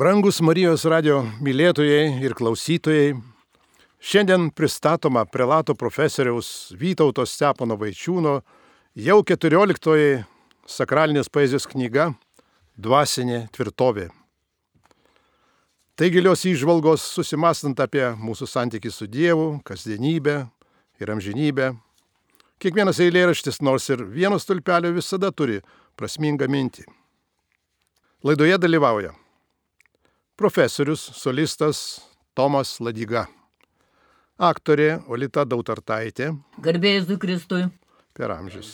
Brangus Marijos radio mylėtojai ir klausytojai, šiandien pristatoma prelato profesoriaus Vytauto Stepono Vaičiūno jau 14 sakralinės poezijos knyga Dvasinė tvirtovė. Tai gilios įžvalgos susimastant apie mūsų santykį su Dievu, kasdienybę ir amžinybę. Kiekvienas eilėraštis, nors ir vieno stulpelio, visada turi prasmingą mintį. Laidoje dalyvauja profesorius, solistas Tomas Ladiga, aktorė Olita Dautartaitė. Garbėjus du Kristui. Per amžius.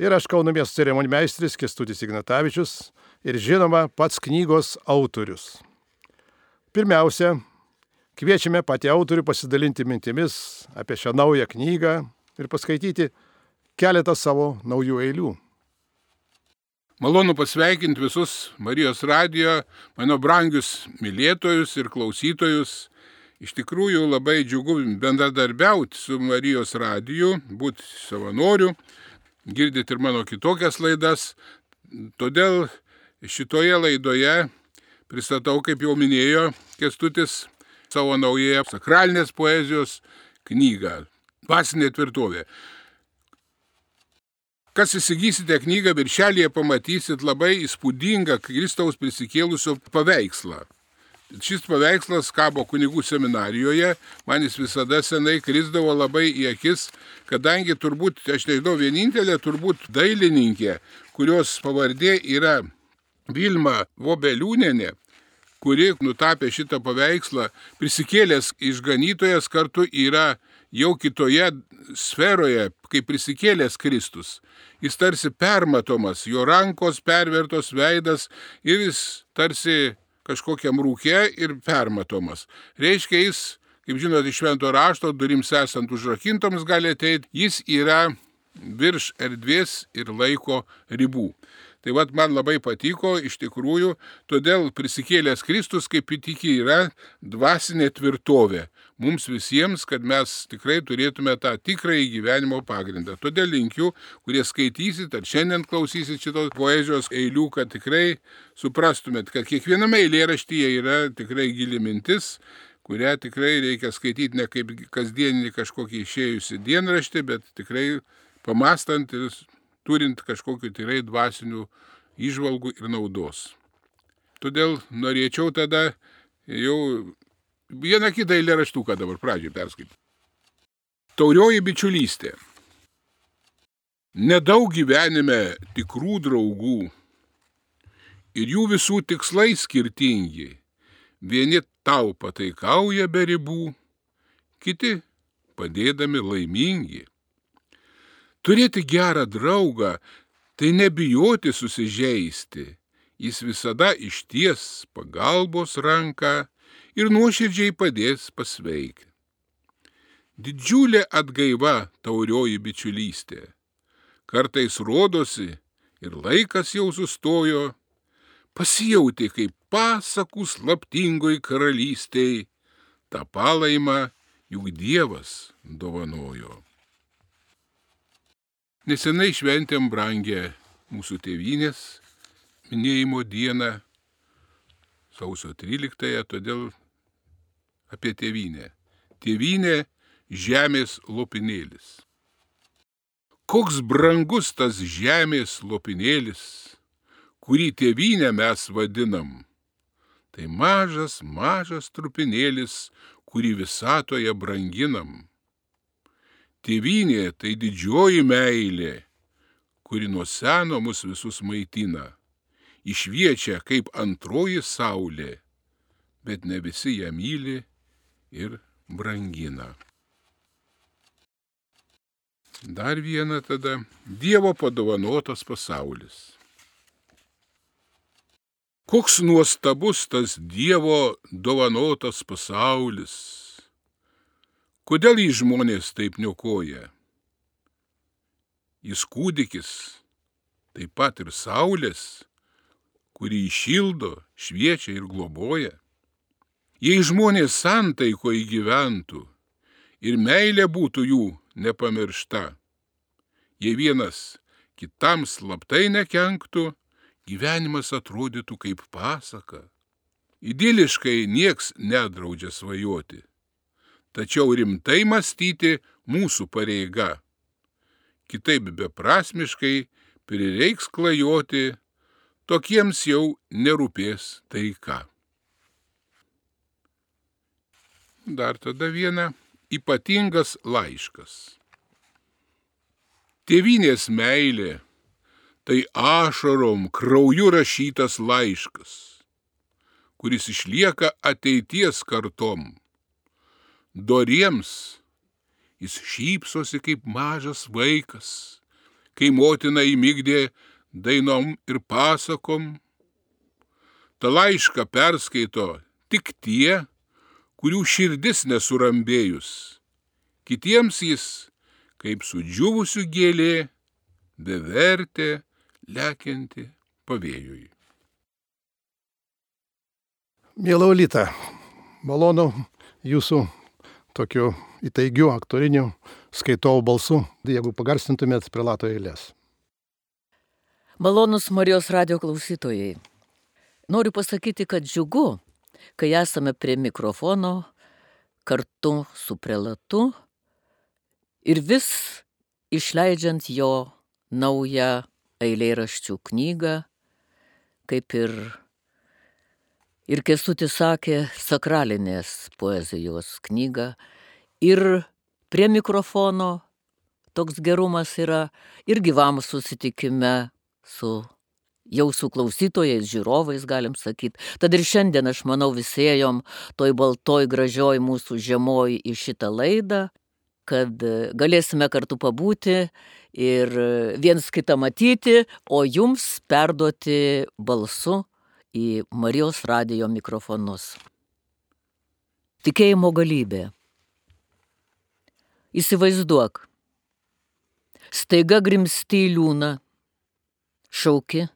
Ir aš Kauno miesto ceremonmeistris Kestutis Ignatavičius ir žinoma pats knygos autorius. Pirmiausia, kviečiame patį autorių pasidalinti mintimis apie šią naują knygą ir paskaityti keletą savo naujų eilių. Malonu pasveikinti visus Marijos radijo, mano brangius mylėtojus ir klausytojus. Iš tikrųjų labai džiugu bendradarbiauti su Marijos radiju, būti savanoriu, girdėti ir mano kitokias laidas. Todėl šitoje laidoje pristatau, kaip jau minėjo Kestutis, savo naująją sakralinės poezijos knygą Dvasinė tvirtovė. Kas įsigysite knygą, viršelėje pamatysit labai įspūdingą Kristaus prisikėlusio paveikslą. Šis paveikslas kabo kunigų seminarijoje, man jis visada senai krisdavo labai į akis, kadangi turbūt, aš nežinau, vienintelė turbūt dailininkė, kurios pavardė yra Vilma Vobeliūnenė, kuri nutapė šitą paveikslą, prisikėlęs išganytojas kartu yra jau kitoje sferoje, kaip prisikėlęs Kristus. Jis tarsi permatomas, jo rankos pervertos veidas ir jis tarsi kažkokiam rūkė ir permatomas. Reiškia, jis, kaip žinote, iš švento rašto durims esant užrakintoms gali ateiti, jis yra virš erdvės ir laiko ribų. Tai vad man labai patiko iš tikrųjų, todėl prisikėlęs Kristus kaip įtiki yra dvasinė tvirtovė mums visiems, kad mes tikrai turėtume tą tikrąjį gyvenimo pagrindą. Todėl linkiu, kurie skaitysit ar šiandien klausysit šitos poezijos eilių, kad tikrai suprastumėt, kad kiekviename eilėraštyje yra tikrai gili mintis, kurią tikrai reikia skaityti ne kaip kasdieninį kažkokį išėjusi dienraštį, bet tikrai pamastant ir turint kažkokiu tikrai dvasinių išvalgų ir naudos. Todėl norėčiau tada jau vieną kitą eilėraštuką dabar pradžioj perskaityti. Taurioji bičiulystė. Nedaug gyvenime tikrų draugų ir jų visų tikslai skirtingi. Vieni tau pataikauja be ribų, kiti padėdami laimingi. Turėti gerą draugą tai nebijoti susižeisti, jis visada išties pagalbos ranką ir nuoširdžiai padės pasveikti. Didžiulė atgaiva taurioji bičiulystė. Kartais rodosi ir laikas jau sustojo, pasijauti kaip pasakų slaptingoj karalystėj, tą palaimą juk Dievas dovanojo. Nesenai šventėm brangę mūsų tėvynės minėjimo dieną, sausio 13-ąją, todėl apie tėvynę. Tėvynė žemės lopinėlis. Koks brangus tas žemės lopinėlis, kurį tėvynę mes vadinam. Tai mažas, mažas trupinėlis, kurį visatoje branginam. Tėvynė tai didžioji meilė, kuri nuo seno mus visus maitina, išviečia kaip antroji saulė, bet ne visi ją myli ir brangina. Dar viena tada Dievo padovanotas pasaulis. Koks nuostabus tas Dievo dovanotas pasaulis. Kodėl jį žmonės taip niokoja? Jis kūdikis, taip pat ir saulės, kurį išildo, šviečia ir globoja. Jei žmonės santaiko įgyventų ir meilė būtų jų nepamiršta, jei vienas kitam slaptai nekenktų, gyvenimas atrodytų kaip pasaka, Idiliškai nieks nedraudžia svajoti. Tačiau rimtai mąstyti mūsų pareiga. Kitaip beprasmiškai prireiks klajoti, tokiems jau nerūpės taika. Dar tada viena ypatingas laiškas. Tėvinės meilė tai ašarom, krauju rašytas laiškas, kuris išlieka ateities kartom. Doriems jis šypsosi kaip mažas vaikas, kai motina įmygdė dainom ir pasakom. Ta laišką perskaito tik tie, kurių širdis nesurambėjus. Kitiems jis, kaip sudžiūvusių gėlė, bevertė, lekianti pavėjui. Mėlau Lyta, malonu jūsų tokiu įtaigiu aktoriniu skaitovų balsu, jeigu pagarsintumėt prelato eilės. Malonus Marijos radio klausytojai. Noriu pasakyti, kad džiugu, kai esame prie mikrofono kartu su prelatu ir vis išleidžiant jo naują eilėraščių knygą, kaip ir, ir Kestutis sakė, sakralinės poezijos knygą. Ir prie mikrofono toks gerumas yra ir gyvam susitikime su jau su klausytojais, žiūrovais, galim sakyti. Tad ir šiandien aš manau visėjom toj baltoj gražioj mūsų žemoj į šitą laidą, kad galėsime kartu pabūti ir viens kitą matyti, o jums perduoti balsu į Marijos radijo mikrofonus. Tikėjimo galybė. Įsivaizduok, staiga grimsti į liūną, šauki,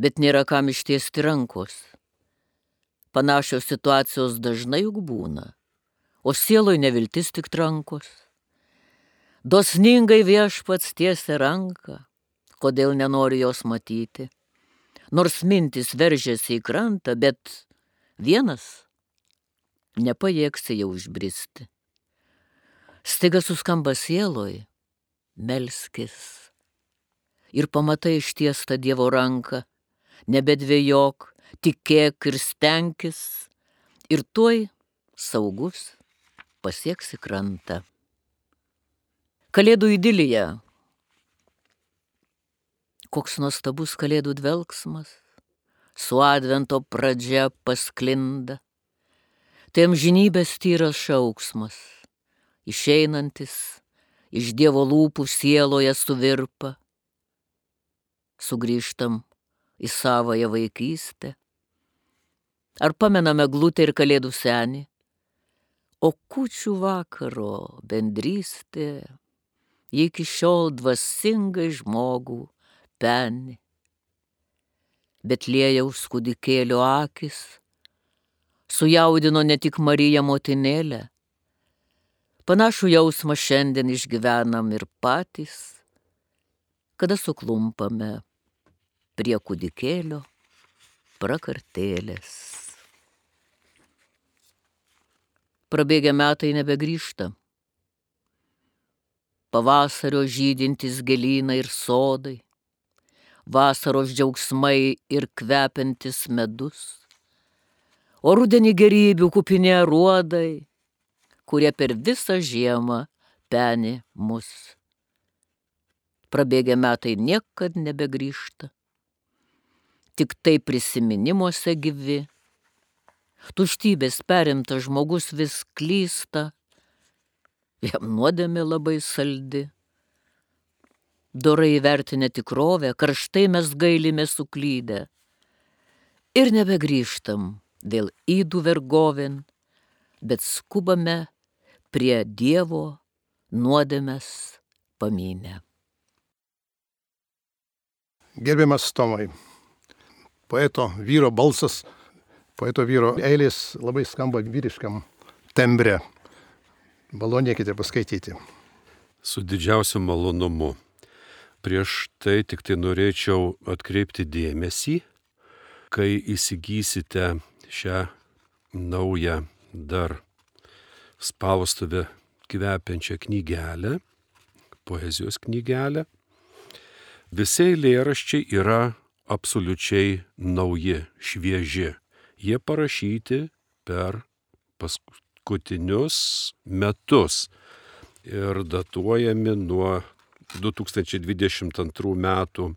bet nėra kam ištiesti rankos. Panašios situacijos dažnai juk būna o sieloj neviltis tik rankos. Dosningai viešpats tiesia ranką, kodėl nenori jos matyti. Nors mintis veržėsi į krantą, bet vienas nepajėgsi jau užbristi. Staiga suskamba sieloj, melskis. Ir pamatai ištiestą Dievo ranką, nebedvėjok, tikėk ir stenkis, ir tuoj saugus pasieksi krantą. Kalėdų idilija. Koks nuostabus kalėdų dvelgsmas, su advento pradžia pasklinda. Tai amžinybės tyras šauksmas, išeinantis iš Dievo lūpų sieloje suvirpa. Sugrįžtam į savąją vaikystę. Ar pamename glūtę ir kalėdų senį? O kučių vakaro bendrystė iki šiol dvasingai žmogų peni. Bet liejaus kūdikėlio akis sujaudino ne tik Mariją motinėlę. Panašų jausmą šiandien išgyvenam ir patys, kada suklumpame prie kūdikėlio prakartėlės. prabėgę metai nebegrįžta. Pavasario žydintis gėlynai ir sodai, vasaros džiaugsmai ir kvepiantis medus, o rudenį gerybių kupinė ruodai, kurie per visą žiemą peni mus. Prabėgę metai niekad nebegrįžta, tik tai prisiminimuose gyvi tuštybės perimtas žmogus vis klysta, jam nuodėmė labai saldi. Dorai įvertinę tikrovę, karštai mes gailime suklydę. Ir nebegrįžtam vėl įdų vergovin, bet skubame prie Dievo nuodėmės pamynę. Gerbiamas Tomai, poeto vyro balsas Poeto vyro eilės labai skamba vyriškam tembre. Malonėkite paskaityti. Su didžiausiu malonumu. Prieš tai tik tai norėčiau atkreipti dėmesį, kai įsigysite šią naują dar spaustuvę kvepiančią knygelę, poezijos knygelę. Visi eilėraščiai yra absoliučiai nauji, švieži. Jie parašyti per paskutinius metus ir datuojami nuo 2022 metų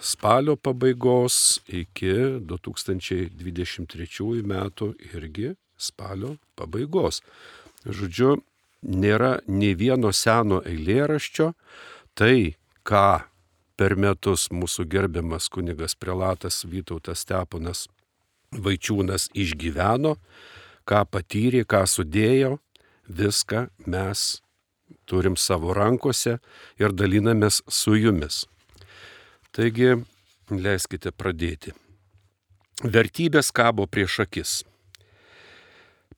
spalio pabaigos iki 2023 metų irgi spalio pabaigos. Žodžiu, nėra nei vieno seno eilėraščio, tai ką per metus mūsų gerbiamas kunigas prelatas Vytautas Steponas Vaičiūnas išgyveno, ką patyrė, ką sudėjo, viską mes turim savo rankose ir dalinamės su jumis. Taigi, leiskite pradėti. Vertybės kabo prieš akis.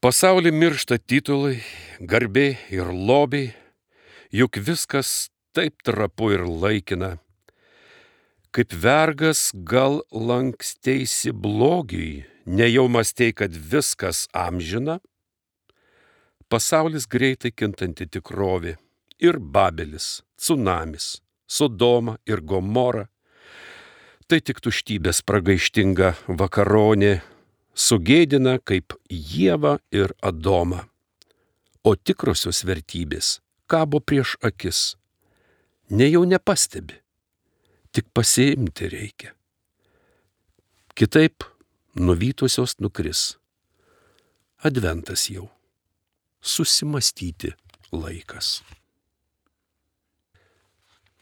Pasaulį miršta titulai, garbė ir lobiai, juk viskas taip trapu ir laikina. Kaip vergas gal lanksteisi blogiui, nejau mastei, kad viskas amžina? Pasaulis greitai kintanti tikrovė ir Babelis, tsunamis, Sodoma ir Gomora tai tik tuštybės pragaištinga vakaronė, sugėdina kaip Jėva ir Adoma. O tikrosios vertybės kabo prieš akis. Nejau nepastebi, tik pasiimti reikia. Kitaip nuvytusios nukris. Adventas jau. Susimastyti laikas.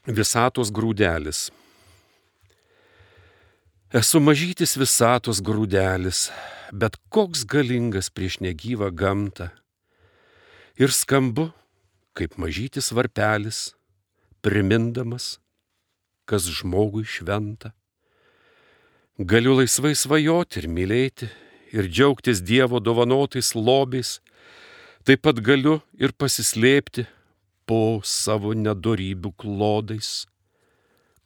Visatos grūdelis Esu mažytis visatos grūdelis, bet koks galingas prieš negyvą gamtą. Ir skambu, kaip mažytis varpelis, primindamas, kas žmogui šventa. Galiu laisvai svajoti ir mylėti, ir džiaugtis Dievo dovanotais lobiais, taip pat galiu ir pasislėpti po savo nedorybių klodais.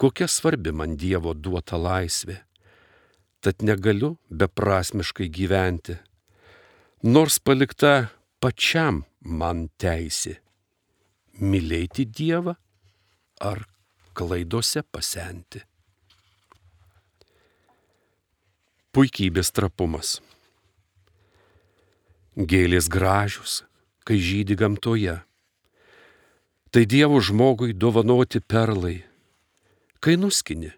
Kokia svarbi man Dievo duota laisvė tad negaliu beprasmiškai gyventi, nors palikta pačiam man teisė - mylėti Dievą ar klaidose pasenti. Puikybės trapumas. Gėlės gražius, kai žydi gamtoje. Tai Dievo žmogui dovanoti perlai. Kai nuskini,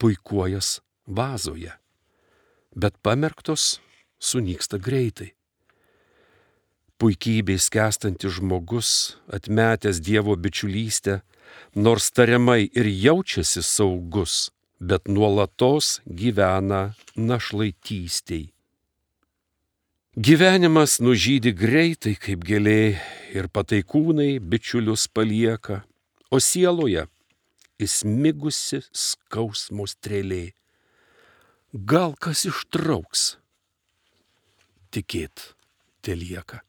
puikuojas vazoje, bet pamerktos sunyksta greitai. Puikybė skęstantis žmogus, atmetęs Dievo bičiulystę, nors tariamai ir jaučiasi saugus, bet nuolatos gyvena našlaitystiai. Gyvenimas nužydi greitai kaip gėlė ir pataikūnai bičiulius palieka, o sieloje įsmigusi skausmo strėlė gal kas ištrauks. Tikėt telieka.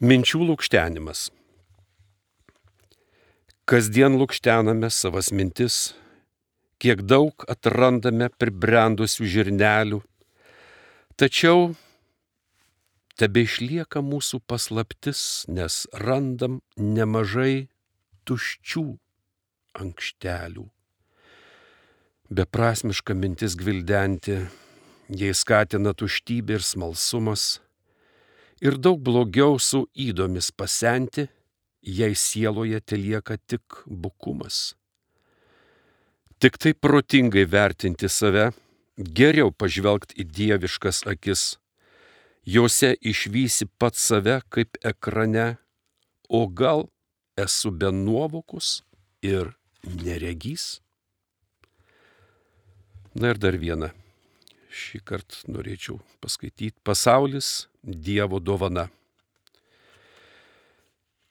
Minčių lūkštenimas. Kasdien lūkštename savas mintis, kiek daug atrandame pribrendusių žirnelių, tačiau tebe išlieka mūsų paslaptis, nes randam nemažai tuščių ankštelių. Beprasmiška mintis gvildenti, jei skatina tuštybė ir smalsumas, ir daug blogiau su įdomis pasenti, jei sieloje telieka tik bukumas. Tik taip protingai vertinti save, geriau pažvelgti į dieviškas akis, juose išvysi pats save kaip ekrane, o gal esu be nuovokus ir neregys? Na ir dar vieną. Šį kartą norėčiau paskaityti. Pasaulis Dievo dovana.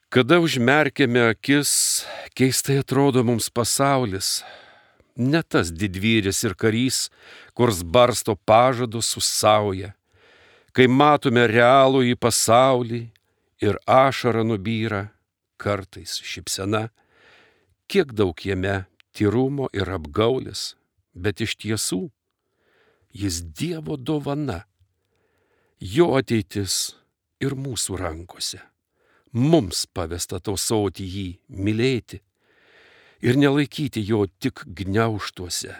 Kada užmerkėme akis, keistai atrodo mums pasaulis. Ne tas didvyris ir karys, kurs barsto pažadus su sauja. Kai matome realų į pasaulį ir ašara nubyra, kartais šipsena, kiek daug jame tyrumo ir apgaulės, bet iš tiesų Jis Dievo dovana. Jo ateitis ir mūsų rankose. Mums pavesta tausoti jį, mylėti ir nelaikyti jo tik gniauštuose,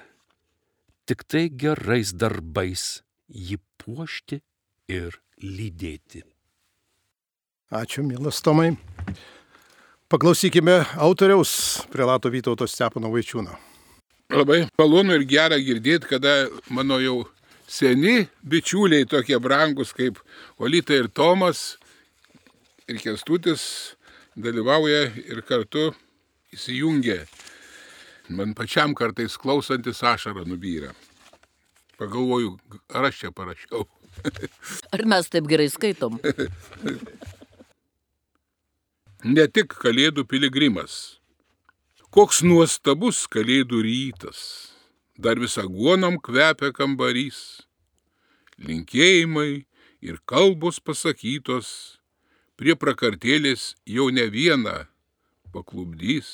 tik tai gerais darbais jį puošti ir lydėti. Ačiū, mielas Tomai. Paklausykime autoriaus Prelato Vytauto Stepono Vaičiūno. Labai malonu ir gera girdėti, kada mano jau seni bičiuliai tokie brangus kaip Olita ir Tomas ir Kestutis dalyvauja ir kartu įsijungia. Man pačiam kartais klausantis ašarą nubyra. Pagalvoju, ar aš čia parašiau. Ar mes taip gerai skaitom? ne tik Kalėdų piligrimas. Koks nuostabus Kalėdų rytas dar visą guonom kvepia kambarys. Linkėjimai ir kalbos pasakytos, prie prakartėlės jau ne vieną paklubdys.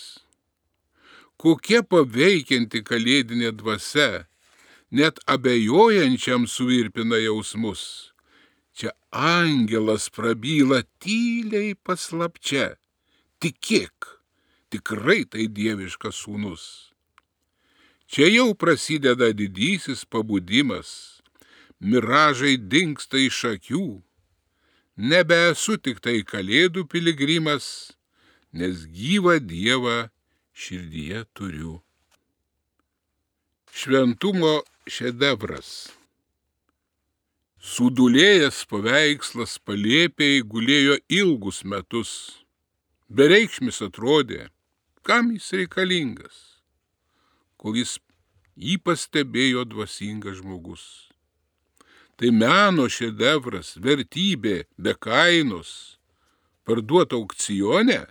Kokia paveikianti kalėdinė dvasia, net abejojančiam suvirpina jausmus. Čia angelas prabyla tyliai paslapčia. Tikėk, tikrai tai dieviškas sūnus. Čia jau prasideda didysis pabudimas, miražai dinksta iš akių, nebesu tik tai kalėdų piligrimas, nes gyvą Dievą širdyje turiu. Šventumo šedevras. Sudulėjęs paveikslas palėpiai gulėjo ilgus metus. Bereikšmis atrodė, kam jis reikalingas kol jis jį pastebėjo dvasingas žmogus. Tai meno šedevras, vertybė be kainos, parduota aukcione,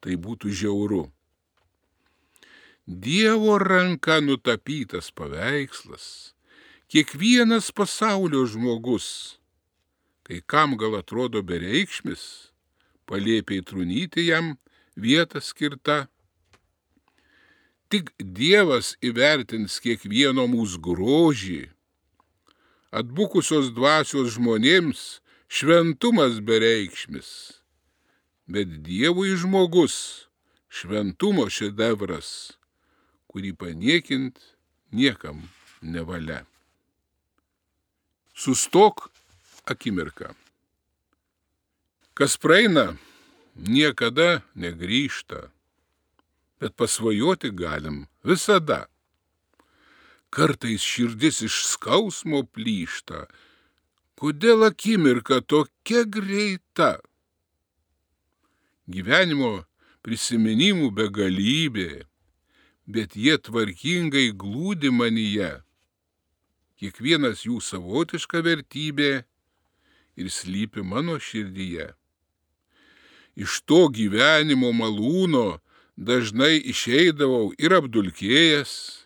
tai būtų žiauru. Dievo ranka nutapytas paveikslas, kiekvienas pasaulio žmogus, kai kam gal atrodo bereikšmis, palėpiai trunyti jam vietą skirta, Tik Dievas įvertins kiekvieno mūsų grožį. Atbukusios dvasios žmonėms šventumas bereikšmis, bet Dievui žmogus šventumo šedevras, kurį paniekint niekam nevalia. Sustok akimirką. Kas praeina, niekada negrįžta bet pasvajoti galim visada. Kartais širdis iš skausmo plyšta. Kodėl akimirka tokia greita? Gyvenimo prisiminimų begalybė, bet jie tvarkingai glūdi manyje. Kiekvienas jų savotiška vertybė ir slypi mano širdyje. Iš to gyvenimo malūno dažnai išeidavau ir apdulkėjęs,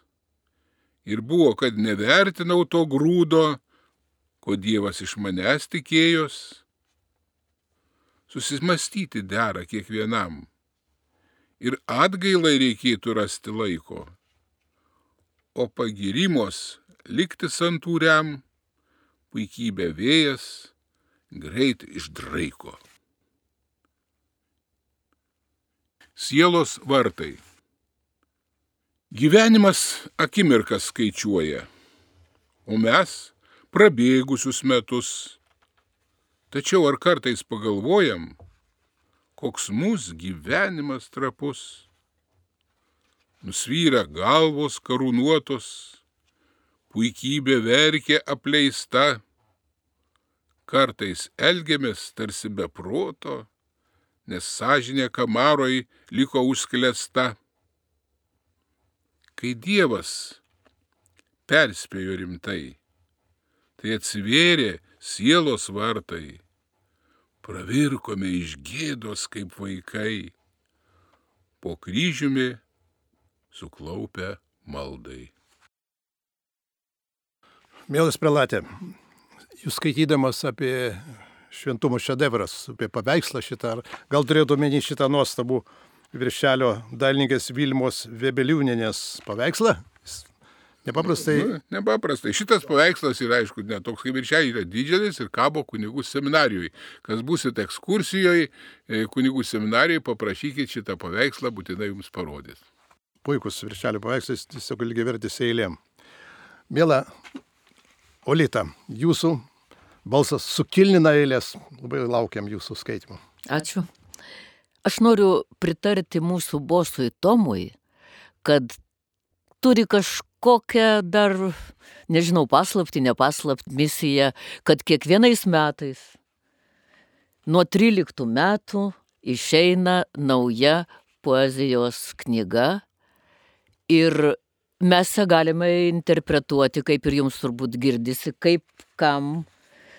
ir buvo, kad nevertinau to grūdo, ko Dievas iš manęs tikėjos. Susimastyti dera kiekvienam. Ir atgailai reikėtų rasti laiko. O pagirimos likti santūriam, puikybė vėjas greit išdraiko. Sielos vartai. Gyvenimas akimirkas skaičiuoja, o mes prabėgusius metus. Tačiau ar kartais pagalvojam, koks mūsų gyvenimas trapus? Nusvyra galvos karūnuotos, puikybė verkė apleista, kartais elgiamės tarsi be proto nes sąžinė kamaroj liko užsklesta. Kai Dievas perspėjo rimtai, tai atsivėrė sielos vartai, pravirkome iš gėdos kaip vaikai, po kryžiumi suklaupę maldai. Mielas prelatė, jūs skaitydamas apie šventumo šedevras, apie paveikslą šitą, gal turėtų omeny šitą nuostabų viršelio dailininkės Vilmos Vebeliūninės paveikslą. Nepaprastai. Nu, nepaprastai. Šitas paveikslas yra, aišku, ne toks kaip ir čia, yra didelis ir kabo kunigų seminarijoje. Kas busit ekskursijoje, kunigų seminarijoje, paprašykit šitą paveikslą, būtinai jums parodys. Puikus viršelio paveikslas, tiesiog lygiai vertis eilėm. Mėla Olita, jūsų balsas sukilnina eilės. Labai laukiam jūsų skaitimų. Ačiū. Aš noriu pritarti mūsų bosui Tomui, kad turi kažkokią dar, nežinau, paslapti, nepaslapti misiją, kad kiekvienais metais nuo 13 metų išeina nauja poezijos knyga ir mes ją galime interpretuoti, kaip ir jums turbūt girdisi, kaip kam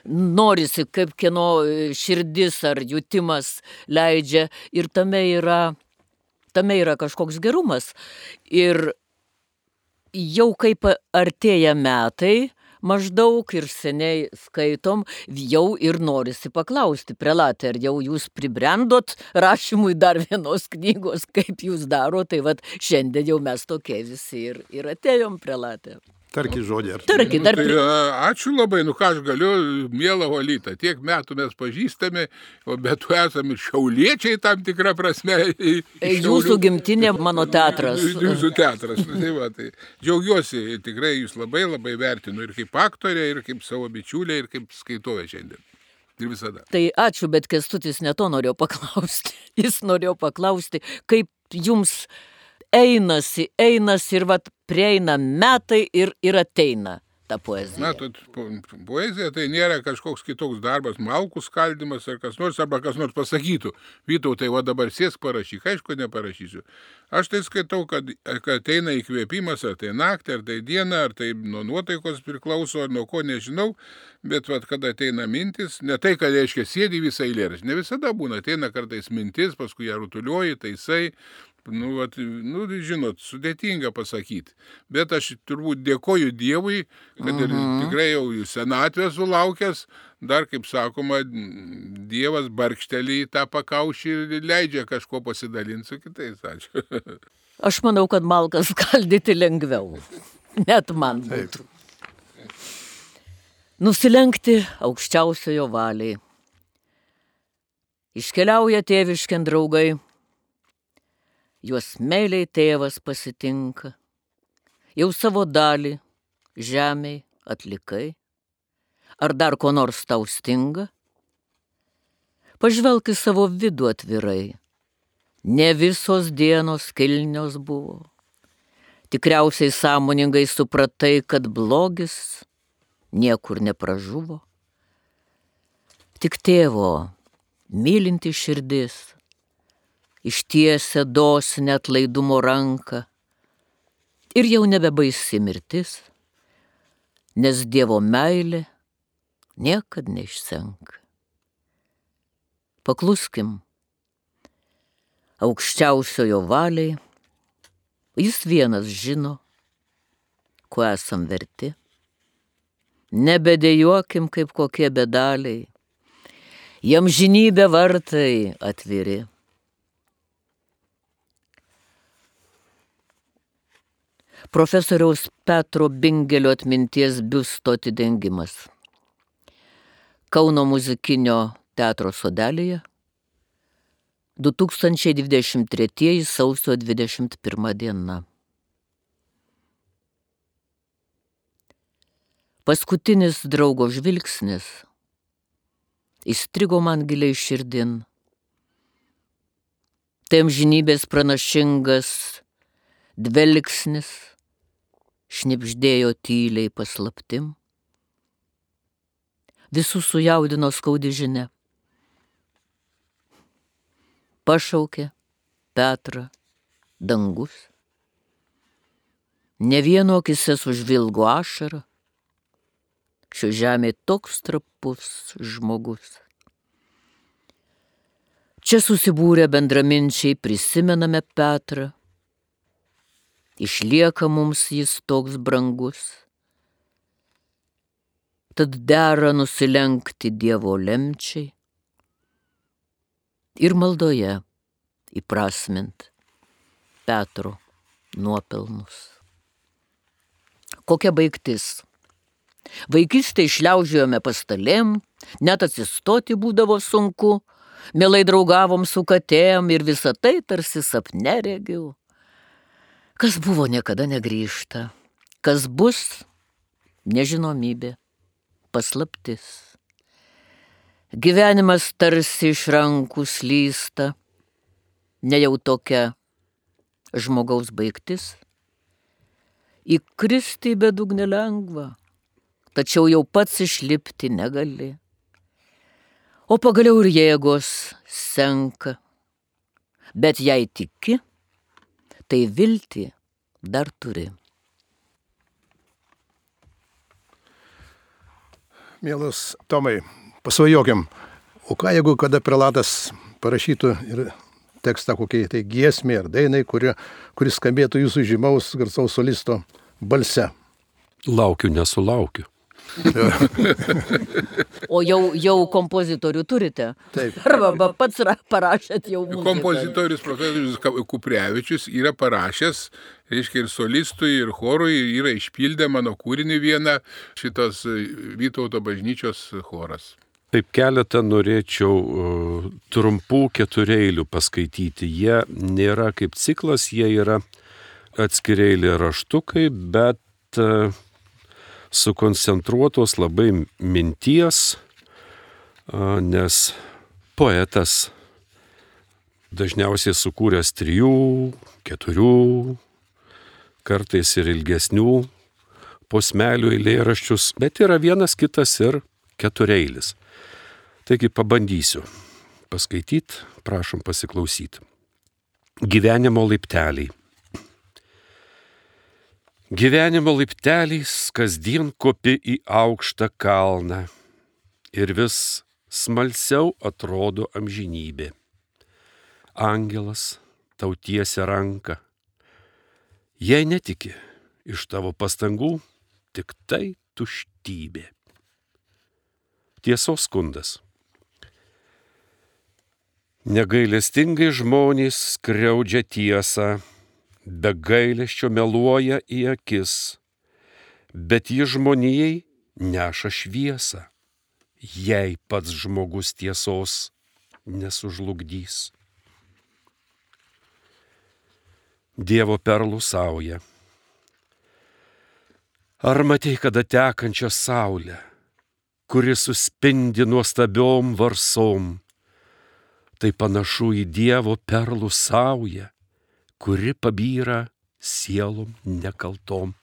norisi, kaip kieno širdis ar jutimas leidžia ir tame yra, tame yra kažkoks gerumas. Ir jau kaip artėja metai, maždaug ir seniai skaitom, jau ir norisi paklausti, prelatė, ar jau jūs pribrendot rašymui dar vienos knygos, kaip jūs daro, tai vad šiandien jau mes tokie visi ir, ir atėjom prelatė. Tarki žodį. Ar... Tarki, dar. Nu, tai, ačiū labai, nu ką aš galiu, mėla Olyta, tiek metų mes pažįstame, o bet tu esame šiauliečiai tam tikrą prasme. Jūsų gimtinė mano teatras. Jūsų teatras, nu, tai va, tai džiaugiuosi, tikrai jūs labai labai vertinu ir kaip aktorė, ir kaip savo bičiulė, ir kaip skaitovė šiandien. Ir visada. Tai ačiū, bet Kestutis ne to norėjo paklausti. Jis norėjo paklausti, kaip jums einasi, einasi ir vat prieina metai ir, ir ateina ta poezija. Matot, poezija tai nėra kažkoks kitoks darbas, malkų skaldimas ar kas nors, arba kas nors pasakytų. Vytau, tai va dabar sėsk parašyk, aišku, neparašysiu. Aš tai skaitau, kad, kad ateina įkvėpimas, ar tai naktį, ar tai dieną, ar tai nuo nuotaikos priklauso, ar nuo ko nežinau, bet va, kada ateina mintis, ne tai, kad reiškia sėdi visą eilėraštį, ne visada būna, ateina kartais mintis, paskui ją rutuliuoji, taisai, nu, vat, nu, žinot, sudėtinga pasakyti. Bet aš turbūt dėkoju Dievui, kad ir mhm. tikrai jau senatvę sulaukęs, dar, kaip sakoma, Dievas barkštelį į tą pakaušį ir leidžia kažko pasidalinti su kitais. Ačiū. Aš manau, kad malkas skaldyti lengviau. Net man būtų. Nusilenkti aukščiausiojo valiai. Iškeliauja tėviškiant draugai juos meiliai tėvas pasitinka, jau savo dalį žemiai atlikai, ar dar ko nors tau stinga? Pažvelk į savo vidų atvirai, ne visos dienos kilnios buvo. Tikriausiai sąmoningai supratai, kad blogis niekur nepražuvo. Tik tėvo mylinti širdis ištiesia dosinę atlaidumo ranką. Ir jau nebebaisi mirtis, nes Dievo meilė niekad neišsenka. Pakluskim aukščiausiojo valiai, jis vienas žino, kuo esam verti. Nebedėjuokim kaip kokie bedaliai, jam žinybė vartai atviri. Profesoriaus Petro Bingelio atminties biusto atidengimas. Kauno muzikinio teatro sodelėje 2023 sausio 21 diena. Paskutinis draugo žvilgsnis įstrigo man giliai širdin. Tai amžinybės pranašingas dvelgsnis šnipždėjo tyliai paslaptim. Visus sujaudino skaudi žinia. Pašaukė Petrą dangus. Ne vieno akise sužvilgo ašarą. Šio žemė toks trapus žmogus. Čia susibūrę bendraminčiai prisimename Petrą išlieka mums jis toks brangus. Tad dera nusilenkti Dievo lemčiai ir maldoje įprasmint Petro nuopelnus. Kokia baigtis? Vaikystė išliaužiojome pastalėm, net atsistoti būdavo sunku, mielai draugavom su katėm ir visą tai tarsi sapne regiu. Kas buvo niekada negrįžta, kas bus nežinomybė, paslaptis. Gyvenimas tarsi iš rankų slysta, ne jau tokia žmogaus baigtis. Įkristi į bedugnę lengva, tačiau jau pats išlipti negali. O pagaliau ir jėgos senka. Bet jei tiki, tai viltį dar turi. Mielas Tomai, pasvajokim, o ką jeigu kada prelatas parašytų ir tekstą kokiai tai giesmė ar dainai, kuri, kuris skambėtų jūsų žymaus garsaus solisto balse. Laukiu, nesulaukiu. O jau, jau kompozitorių turite? Taip. Arba pats parašėt jau. Muziką. Kompozitorius profesorius Kuprevičius yra parašęs, reiškia ir solistui, ir chorui, yra išpildę mano kūrinį vieną šitas Vytauto bažnyčios choras. Taip keletą norėčiau uh, trumpų ketureilių paskaityti. Jie nėra kaip ciklas, jie yra atskiriai raštukai, bet uh, sukoncentruotos labai minties, nes poetas dažniausiai sukūręs trijų, keturių, kartais ir ilgesnių posmelių eilėraščius, bet yra vienas kitas ir ketureilis. Taigi pabandysiu paskaityti, prašom pasiklausyti. Gyvenimo laipteliai. Gyvenimo laipteliais kasdien kopi į aukštą kalną ir vis smalsiau atrodo amžinybė. Angelas tau tiesia ranką. Jei netiki, iš tavo pastangų tik tai tuštybė. Tiesos skundas. Negailestingai žmonės skriaudžia tiesą, be gailesčio meluoja į akis, bet ji žmonijai neša šviesą, jei pats žmogus tiesos nesužlugdys. Dievo perlų sauja. Ar matei kada tekančią saulę, kuri suspindi nuostabiom varsom, tai panašu į Dievo perlų saują, kuri pabyra sielom nekaltom.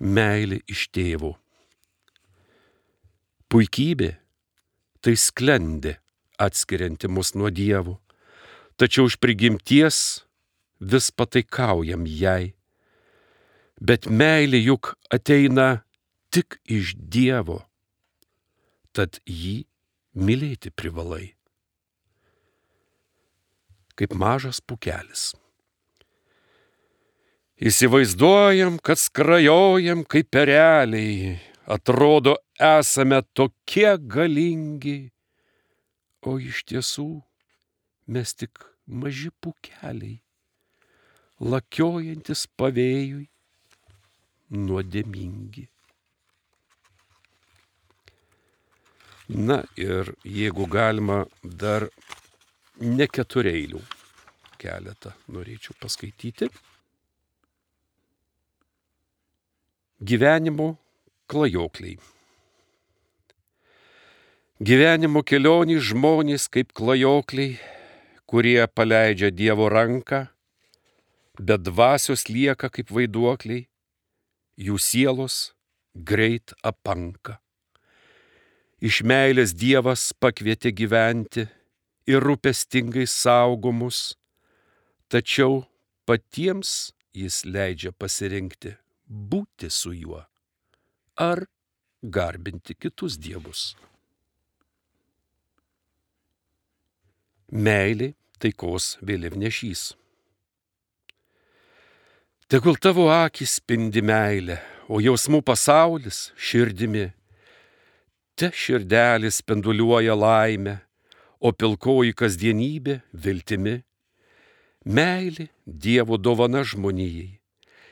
Meilė iš tėvo. Puikybė tai sklendė atskirianti mus nuo Dievo, tačiau iš prigimties vis pataikaujam jai. Bet meilė juk ateina tik iš Dievo, tad jį mylėti privalai. Kaip mažas pukelis. Įsivaizduojam, kad skrajojam kaip pereliai, atrodo esame tokie galingi, o iš tiesų mes tik maži pukeliai, lakiojantis pavėjui, nuodėmingi. Na ir jeigu galima dar ne ketureilių keletą norėčiau paskaityti. Gyvenimo klajokliai. Gyvenimo kelionį žmonės kaip klajokliai, kurie paleidžia Dievo ranką, bet dvasios lieka kaip vaiduokliai, jų sielos greit apanka. Iš meilės Dievas pakvietė gyventi ir rūpestingai saugomus, tačiau patiems jis leidžia pasirinkti būti su juo ar garbinti kitus dievus. Meilė taikos vėliavnešys. Tegul tavo akis spindi meilę, o jausmų pasaulis širdimi te širdelis spinduliuoja laimę, o pilkoji kasdienybė viltimi. Meilė Dievo dovana žmonijai.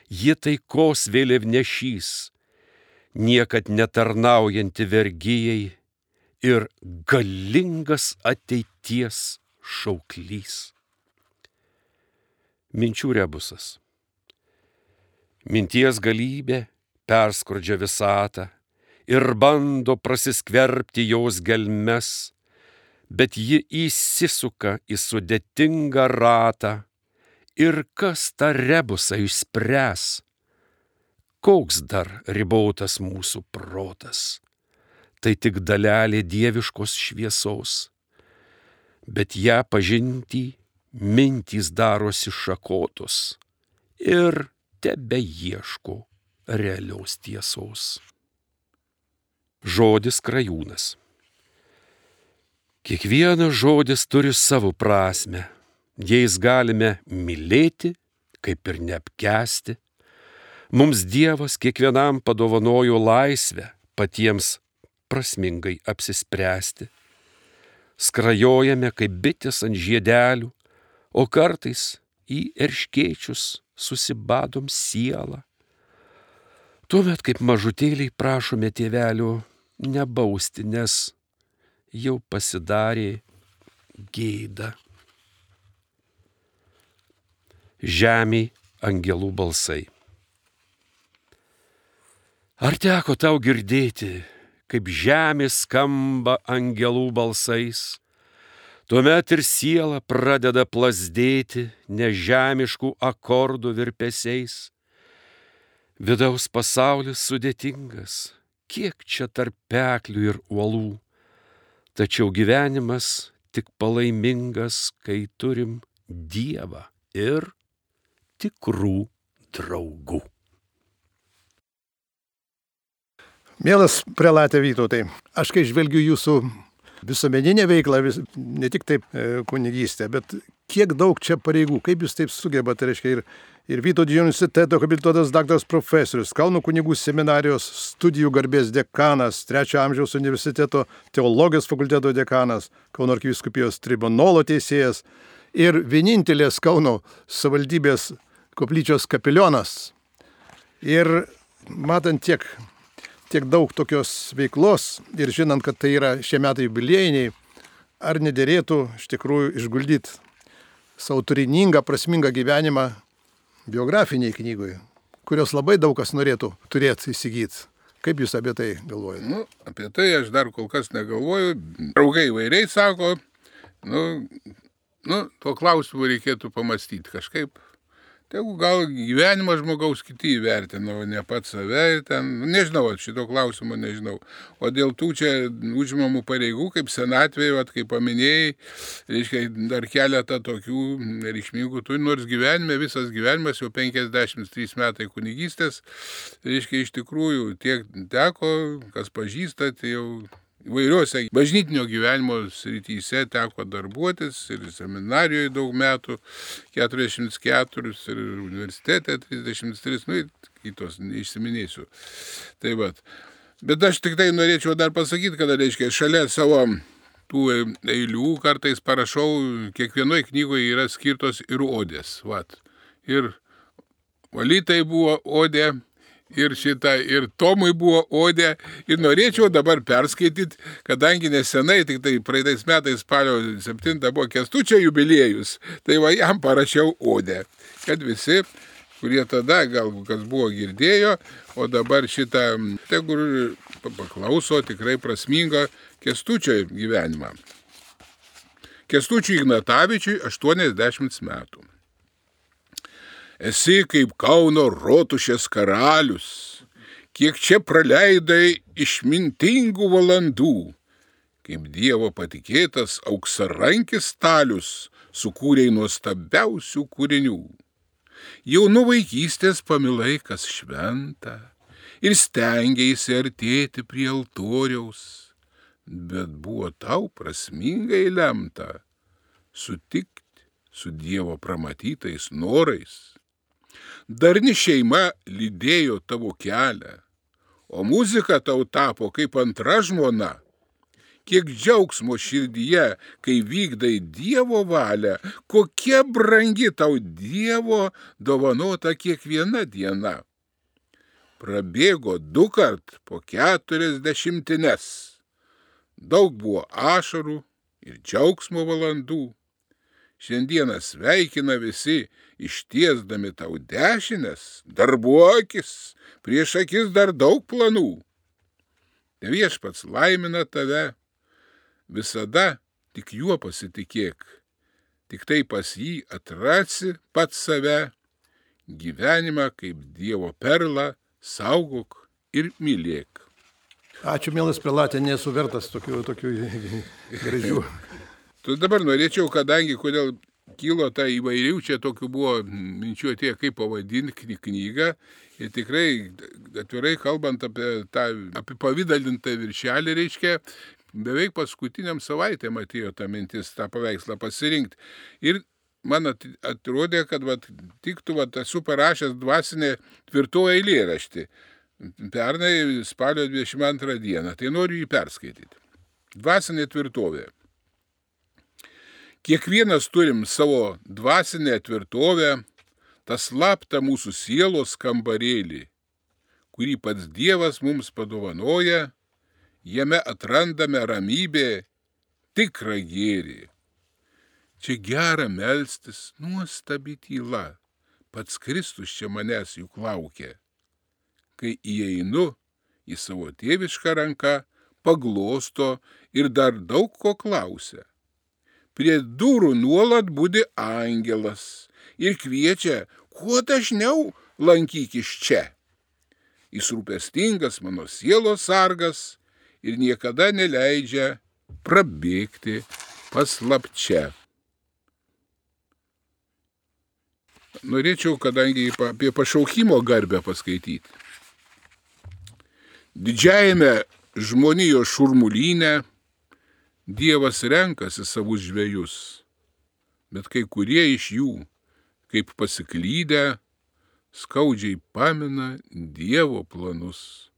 ji taikos vėliavnešys, niekad netarnaujanti vergyjei ir galingas ateities šauklys. Minčių rebusas. Minties galybė perskrodžia visatą ir bando prasiskverbti jos gelmes, bet ji įsisuka į sudėtingą ratą ir kas tą rebusą išspręs. Koks dar ribotas mūsų protas. Tai tik dalelė dieviškos šviesos, bet ją pažinti mintys darosi šakotos ir tebe ieško realios tiesos žodis krajūnas. Kiekvienas žodis turi savo prasme. Jais galime mylėti, kaip ir neapkesti. Mums Dievas kiekvienam padovanojo laisvę patiems prasmingai apsispręsti. Skrajojame kaip bitės ant žiedelių, o kartais į erškėčius susibadom sielą. Tuomet kaip mažutėliai prašome tėvelių nebausti, nes jau pasidarė gėda. Žemiai angelų balsai. Ar teko tau girdėti, kaip žemė skamba angelų balsais? Tuomet ir siela pradeda plasdėti nežemiškų akordų virpesiais. Vidaus pasaulis sudėtingas, kiek čia tarp peklių ir uolų. Tačiau gyvenimas tik palaimingas, kai turim Dievą ir tikrų draugų. Mielas prelatė Vytautai, aš kai žvelgiu jūsų visuomeninę veiklą, vis, ne tik taip e, kunigystę, bet kiek daug čia pareigų, kaip jūs taip sugebate, reiškia, ir ir Vytauto universiteto habilituotas daktaras profesorius, Kauno kunigų seminarijos studijų garbės dekanas, trečio amžiaus universiteto teologijos fakulteto dekanas, Kauno arkiviskupijos tribunolo teisėjas ir vienintelės Kauno savaldybės koplyčios kapelionas. Ir matant tiek, tiek daug tokios veiklos ir žinant, kad tai yra šie metai jubiliejiniai, ar nederėtų iš tikrųjų išguldyti savo turiningą, prasmingą gyvenimą biografiniai knygoje, kurios labai daug kas norėtų turėti įsigyti. Kaip jūs apie tai galvojate? Nu, apie tai aš dar kol kas negalvoju. Draugai vairiai sako, nu, nu, tuo klausimu reikėtų pamastyti kažkaip Tegu gal gyvenimą žmogaus kiti įvertino, ne pats save ir ten, nežinau, šito klausimo nežinau. O dėl tų čia užimamų pareigų, kaip senatvėje, vat, kaip paminėjai, reiškia, dar keletą tokių reikšmingų tų, nors gyvenime, visas gyvenimas jau 53 metai kunigystės, reiškia, iš tikrųjų tiek teko, kas pažįstat, jau Įvairiuose bažnytinio gyvenimo srityse teko darbuotis ir seminarijoje daug metų, 44 ir universitete 33, nu, kitos neišsiminėsiu. Tai vat. Bet aš tik tai norėčiau dar pasakyti, kad, reiškia, šalia savo tų eilių kartais parašau, kiekvienoje knygoje yra skirtos ir odės. Vat. Ir valytai buvo odė, ir šitą, ir Tomui buvo odė. Ir norėčiau dabar perskaityti, kadangi nesenai, tik tai praeitais metais spalio 7 buvo kestučio jubiliejus, tai va jam parašiau odę, kad visi kurie tada gal kas buvo girdėjo, o dabar šitą, tegul paklauso tikrai prasmingą kestučio gyvenimą. Kestučiui Ignatavičiui 80 metų. Esi kaip Kauno rotušės karalius, kiek čia praleidai išmintingų valandų, kaip Dievo patikėtas auksarankis stalius sukūrėjai nuostabiausių kūrinių. Jau nuo vaikystės pamilai kas šventa ir stengiaisi artėti prie altoriaus, bet buvo tau prasmingai lemta sutikti su Dievo pramatytais norais Darni šeima lydėjo tavo kelią, o muzika tau tapo kaip antra žmona. kiek džiaugsmo širdyje, kai vykdai Dievo valią, kokia brangi tau Dievo dovanota kiekviena diena. Prabėgo du kart po keturias dešimtines. Daug buvo ašarų ir džiaugsmo valandų. Šiandieną sveikina visi, ištiesdami tau dešinės, darbuokis, prieš akis dar daug planų. Ne viešpats laimina tave, visada tik juo pasitikėk. Tik tai pas jį atrasi pats save, gyvenimą kaip Dievo perlą saugok ir mylėk. Ačiū, mielas Pilatė, nesu vertas tokių, tokių gražių. Tu dabar norėčiau, kadangi kodėl kilo ta įvairių, čia tokių buvo minčių atėjo, kaip pavadinti knygą. Ir tikrai, atvirai kalbant apie tą apipavydalintą viršelį, reiškia, beveik paskutiniam savaitėm atėjo ta mintis tą paveikslą pasirinkti. Ir man atrodė, kad vat, tiktų, vat, esu parašęs dvasinę tvirtų eilėraštį. Pernai spalio 22 dieną, tai noriu jį perskaityti. Dvasinė tvirtovė. Kiekvienas turim savo dvasinę tvirtovę, tą slaptą mūsų sielos kambarėlį, kurį pats Dievas mums padovanoja jame atrandame ramybę, tikrą gėrį. Čia gera melstis, nuostabi tyla, pats Kristus čia manęs juk laukia. Kai įeinu į savo tėvišką ranką, paglosto ir dar daug ko klausia. Prie durų nuolat būdi angelas ir kviečia, kuo dažniau lankykis čia. Jis rūpestingas mano sielos sargas, ir niekada neleidžia prabėgti paslapčia. Norėčiau, kadangi apie pašaukimo garbę paskaityti. Didžiajame žmonijos šurmulyne Dievas renkasi savus žvėjus, bet kai kurie iš jų, kaip pasiklydę, skaudžiai pamina Dievo planus.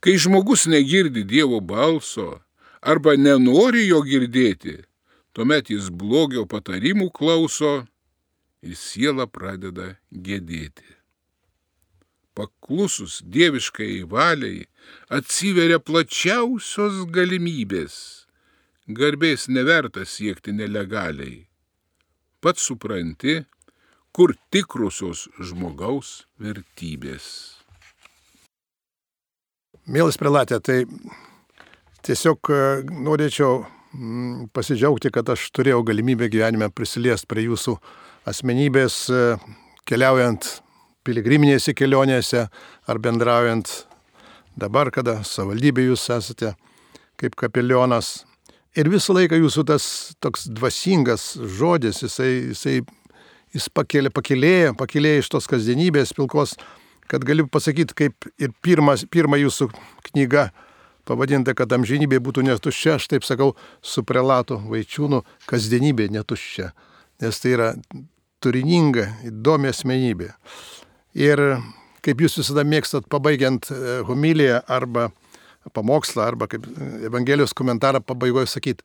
Kai žmogus negirdi Dievo balso arba nenori jo girdėti, tuomet jis blogio patarimų klauso ir siela pradeda gėdėti. Paklusus dieviškai valiai atsiveria plačiausios galimybės. Garbės neverta siekti nelegaliai. Pats supranti, kur tikrusios žmogaus vertybės. Mielas prelatė, tai tiesiog e, norėčiau mm, pasidžiaugti, kad aš turėjau galimybę gyvenime prisiliesti prie jūsų asmenybės, e, keliaujant piligriminėse kelionėse ar bendraujant dabar, kada savaldybė jūs esate kaip kapelionas. Ir visą laiką jūsų tas toks dvasingas žodis, jisai, jisai jis pakėlė, pakėlėjo, pakėlėjo iš tos kasdienybės pilkos kad galiu pasakyti, kaip ir pirmas, pirma jūsų knyga pavadinta, kad amžinybė būtų netuščia, aš taip sakau, su prelatu vaičiūnu, kasdienybė netuščia, nes tai yra turininga, įdomi asmenybė. Ir kaip jūs visada mėgstat, pabaigiant e, homiliją arba pamokslą, arba kaip Evangelijos komentarą pabaigoje sakyti,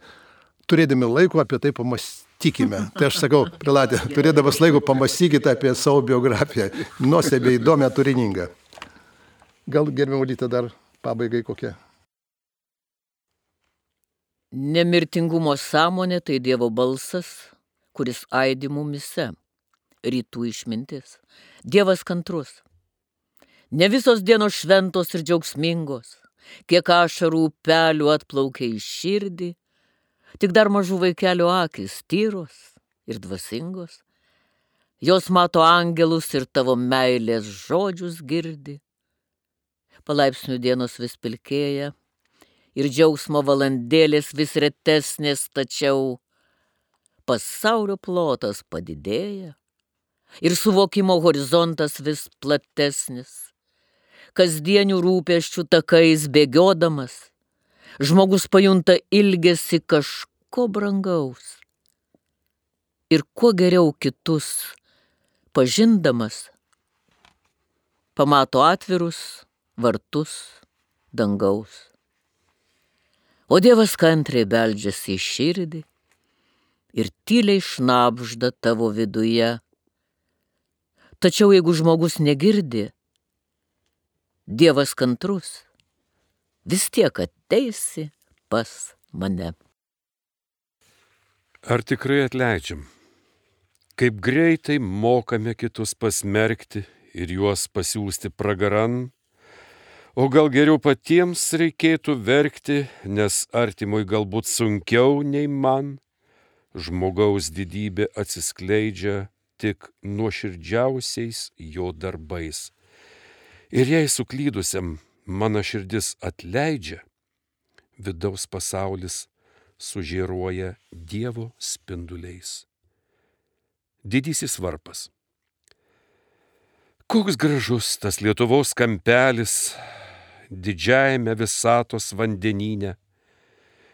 turėdami laiko apie tai pamastyti tikime. Tai aš sakau, prilatė, turėdamas laiko pamastykite apie savo biografiją. Nuostabiai įdomią, turiningą. Gal gerbimo lytą dar pabaigai kokia? Nemirtingumo sąmonė tai Dievo balsas, kuris aidi mumise. Rytų išmintis. Dievas kantrus. Ne visos dienos šventos ir džiaugsmingos. Kiek ašarų upelių atplaukia į širdį, Tik dar mažų vaikelių akis tyros ir dvasingos. Jos mato angelus ir tavo meilės žodžius girdi. Palaipsnių dienos vis pilkėja ir džiaugsmo valandėlės vis retesnės, tačiau pasaulio plotas padidėja ir suvokimo horizontas vis platesnis. Kasdienių rūpeščių takais bėgiodamas žmogus pajunta ilgesi kažko brangaus. Ir kuo geriau kitus pažindamas, pamato atvirus vartus dangaus. O Dievas kantriai beldžiasi į širdį ir tyliai šnapžda tavo viduje. Tačiau jeigu žmogus negirdi, Dievas kantrus, vis tiek ateisi pas mane. Ar tikrai atleidžiam? Kaip greitai mokame kitus pasmerkti ir juos pasiūsti pragaran, O gal geriau patiems reikėtų verkti, nes artimui galbūt sunkiau nei man. Žmogaus didybė atsiskleidžia tik nuoširdžiausiais jo darbais. Ir jei suklydusiam mano širdis atleidžia, vidaus pasaulis sužėruoja Dievo spinduliais. Didysis varpas. Koks gražus tas Lietuvos kampelis, didžiajame visatos vandenyne.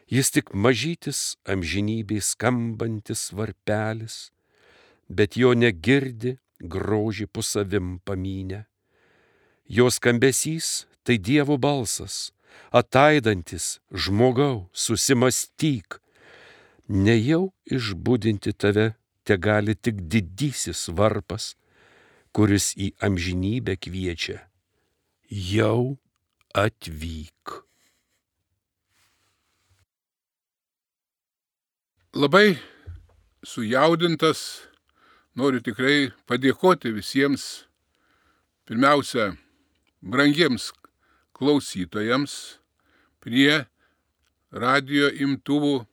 Jis tik mažytis amžinybei skambantis varpelis, bet jo negirdi grožį pusavim pamynę. Jos skambesys tai Dievo balsas, ataidantis žmogau, susimastyk. Nejau išbūdinti tave te gali tik didysis varpas, kuris į amžinybę kviečia. Jau atvyk. Labai sujaudintas noriu tikrai padėkoti visiems, pirmiausia, brangiems klausytojams prie radio imtuvų,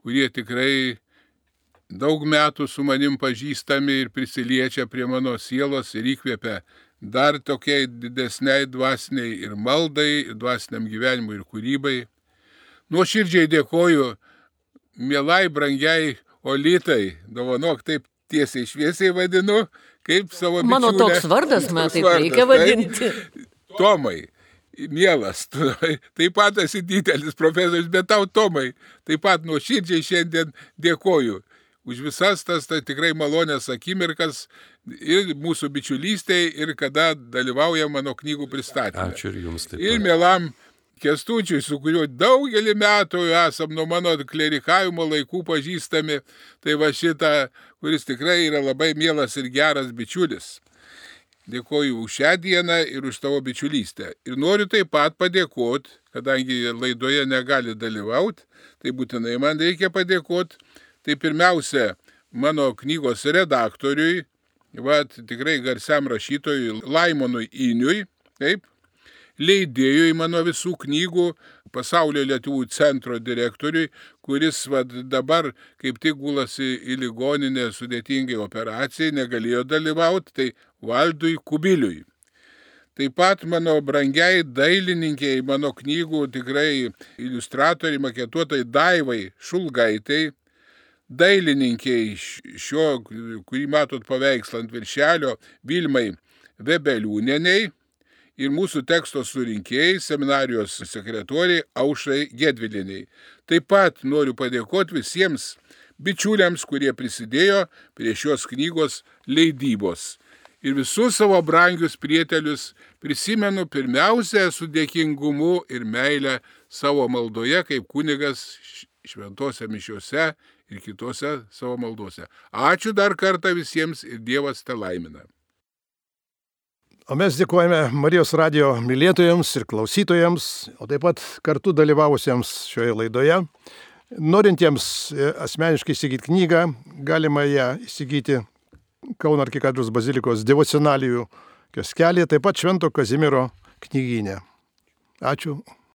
kurie tikrai daug metų su manim pažįstami ir prisiliečia prie mano sielos ir įkvėpia dar tokiai didesniai dvasiniai ir maldai, ir dvasiniam gyvenimui ir kūrybai. Nuoširdžiai dėkoju mielai, brangiai Olitai, dovanok taip tiesiai šviesiai vadinu, kaip savo bičiulė. Mano toks vardas, man taip vardas, reikia vadinti. Tai, Tomai, mielas, tu taip pat esi didelis profesorius, bet tau Tomai, taip pat nuoširdžiai šiandien dėkoju už visas tas tai tikrai malonės akimirkas ir mūsų bičiulystėje, ir kada dalyvauja mano knygų pristatymė. Ačiū ir jums taip. Ir mielam Kestučiui, su kuriuo daugelį metų esam nuo mano klerikavimo laikų pažįstami, tai va šitą, kuris tikrai yra labai mielas ir geras bičiulis. Dėkoju už šią dieną ir už tavo bičiulystę. Ir noriu taip pat padėkoti, kadangi laidoje negali dalyvauti, tai būtinai man reikia padėkoti Tai pirmiausia, mano knygos redaktoriui, va, tikrai garsiam rašytojui Laimonui Iniui, taip, leidėjui mano visų knygų, pasaulio lietuvių centro direktoriui, kuris va, dabar kaip tik gulasi į ligoninę sudėtingai operacijai, negalėjo dalyvauti, tai Valdui Kubiliui. Taip pat mano brangiai dailininkiai, mano knygų tikrai iliustratoriai, maketuotojai Daivai Šulgaitai, dailininkiai šio, kurį matot paveikslą ant viršelio, Vilmai Vebeliūneniai ir mūsų teksto surinkėjai, seminarijos sekretoriai Aušrai Gedviliniai. Taip pat noriu padėkoti visiems bičiuliams, kurie prisidėjo prie šios knygos leidybos. Ir visus savo brangius prietelius prisimenu pirmiausia su dėkingumu ir meile savo maldoje kaip kunigas šventose mišiuose ir kitose savo maldose. Ačiū dar kartą visiems ir Dievas te laimina. O mes dėkojame Marijos radio mylėtojams ir klausytojams, o taip pat kartu dalyvavusiems šioje laidoje. Norintiems e, asmeniškai įsigyti knygą, galima ją įsigyti Kauno arkikadžius bazilikos devocionalijų kioskelėje, taip pat Švento Kazimiero knyginė. Ačiū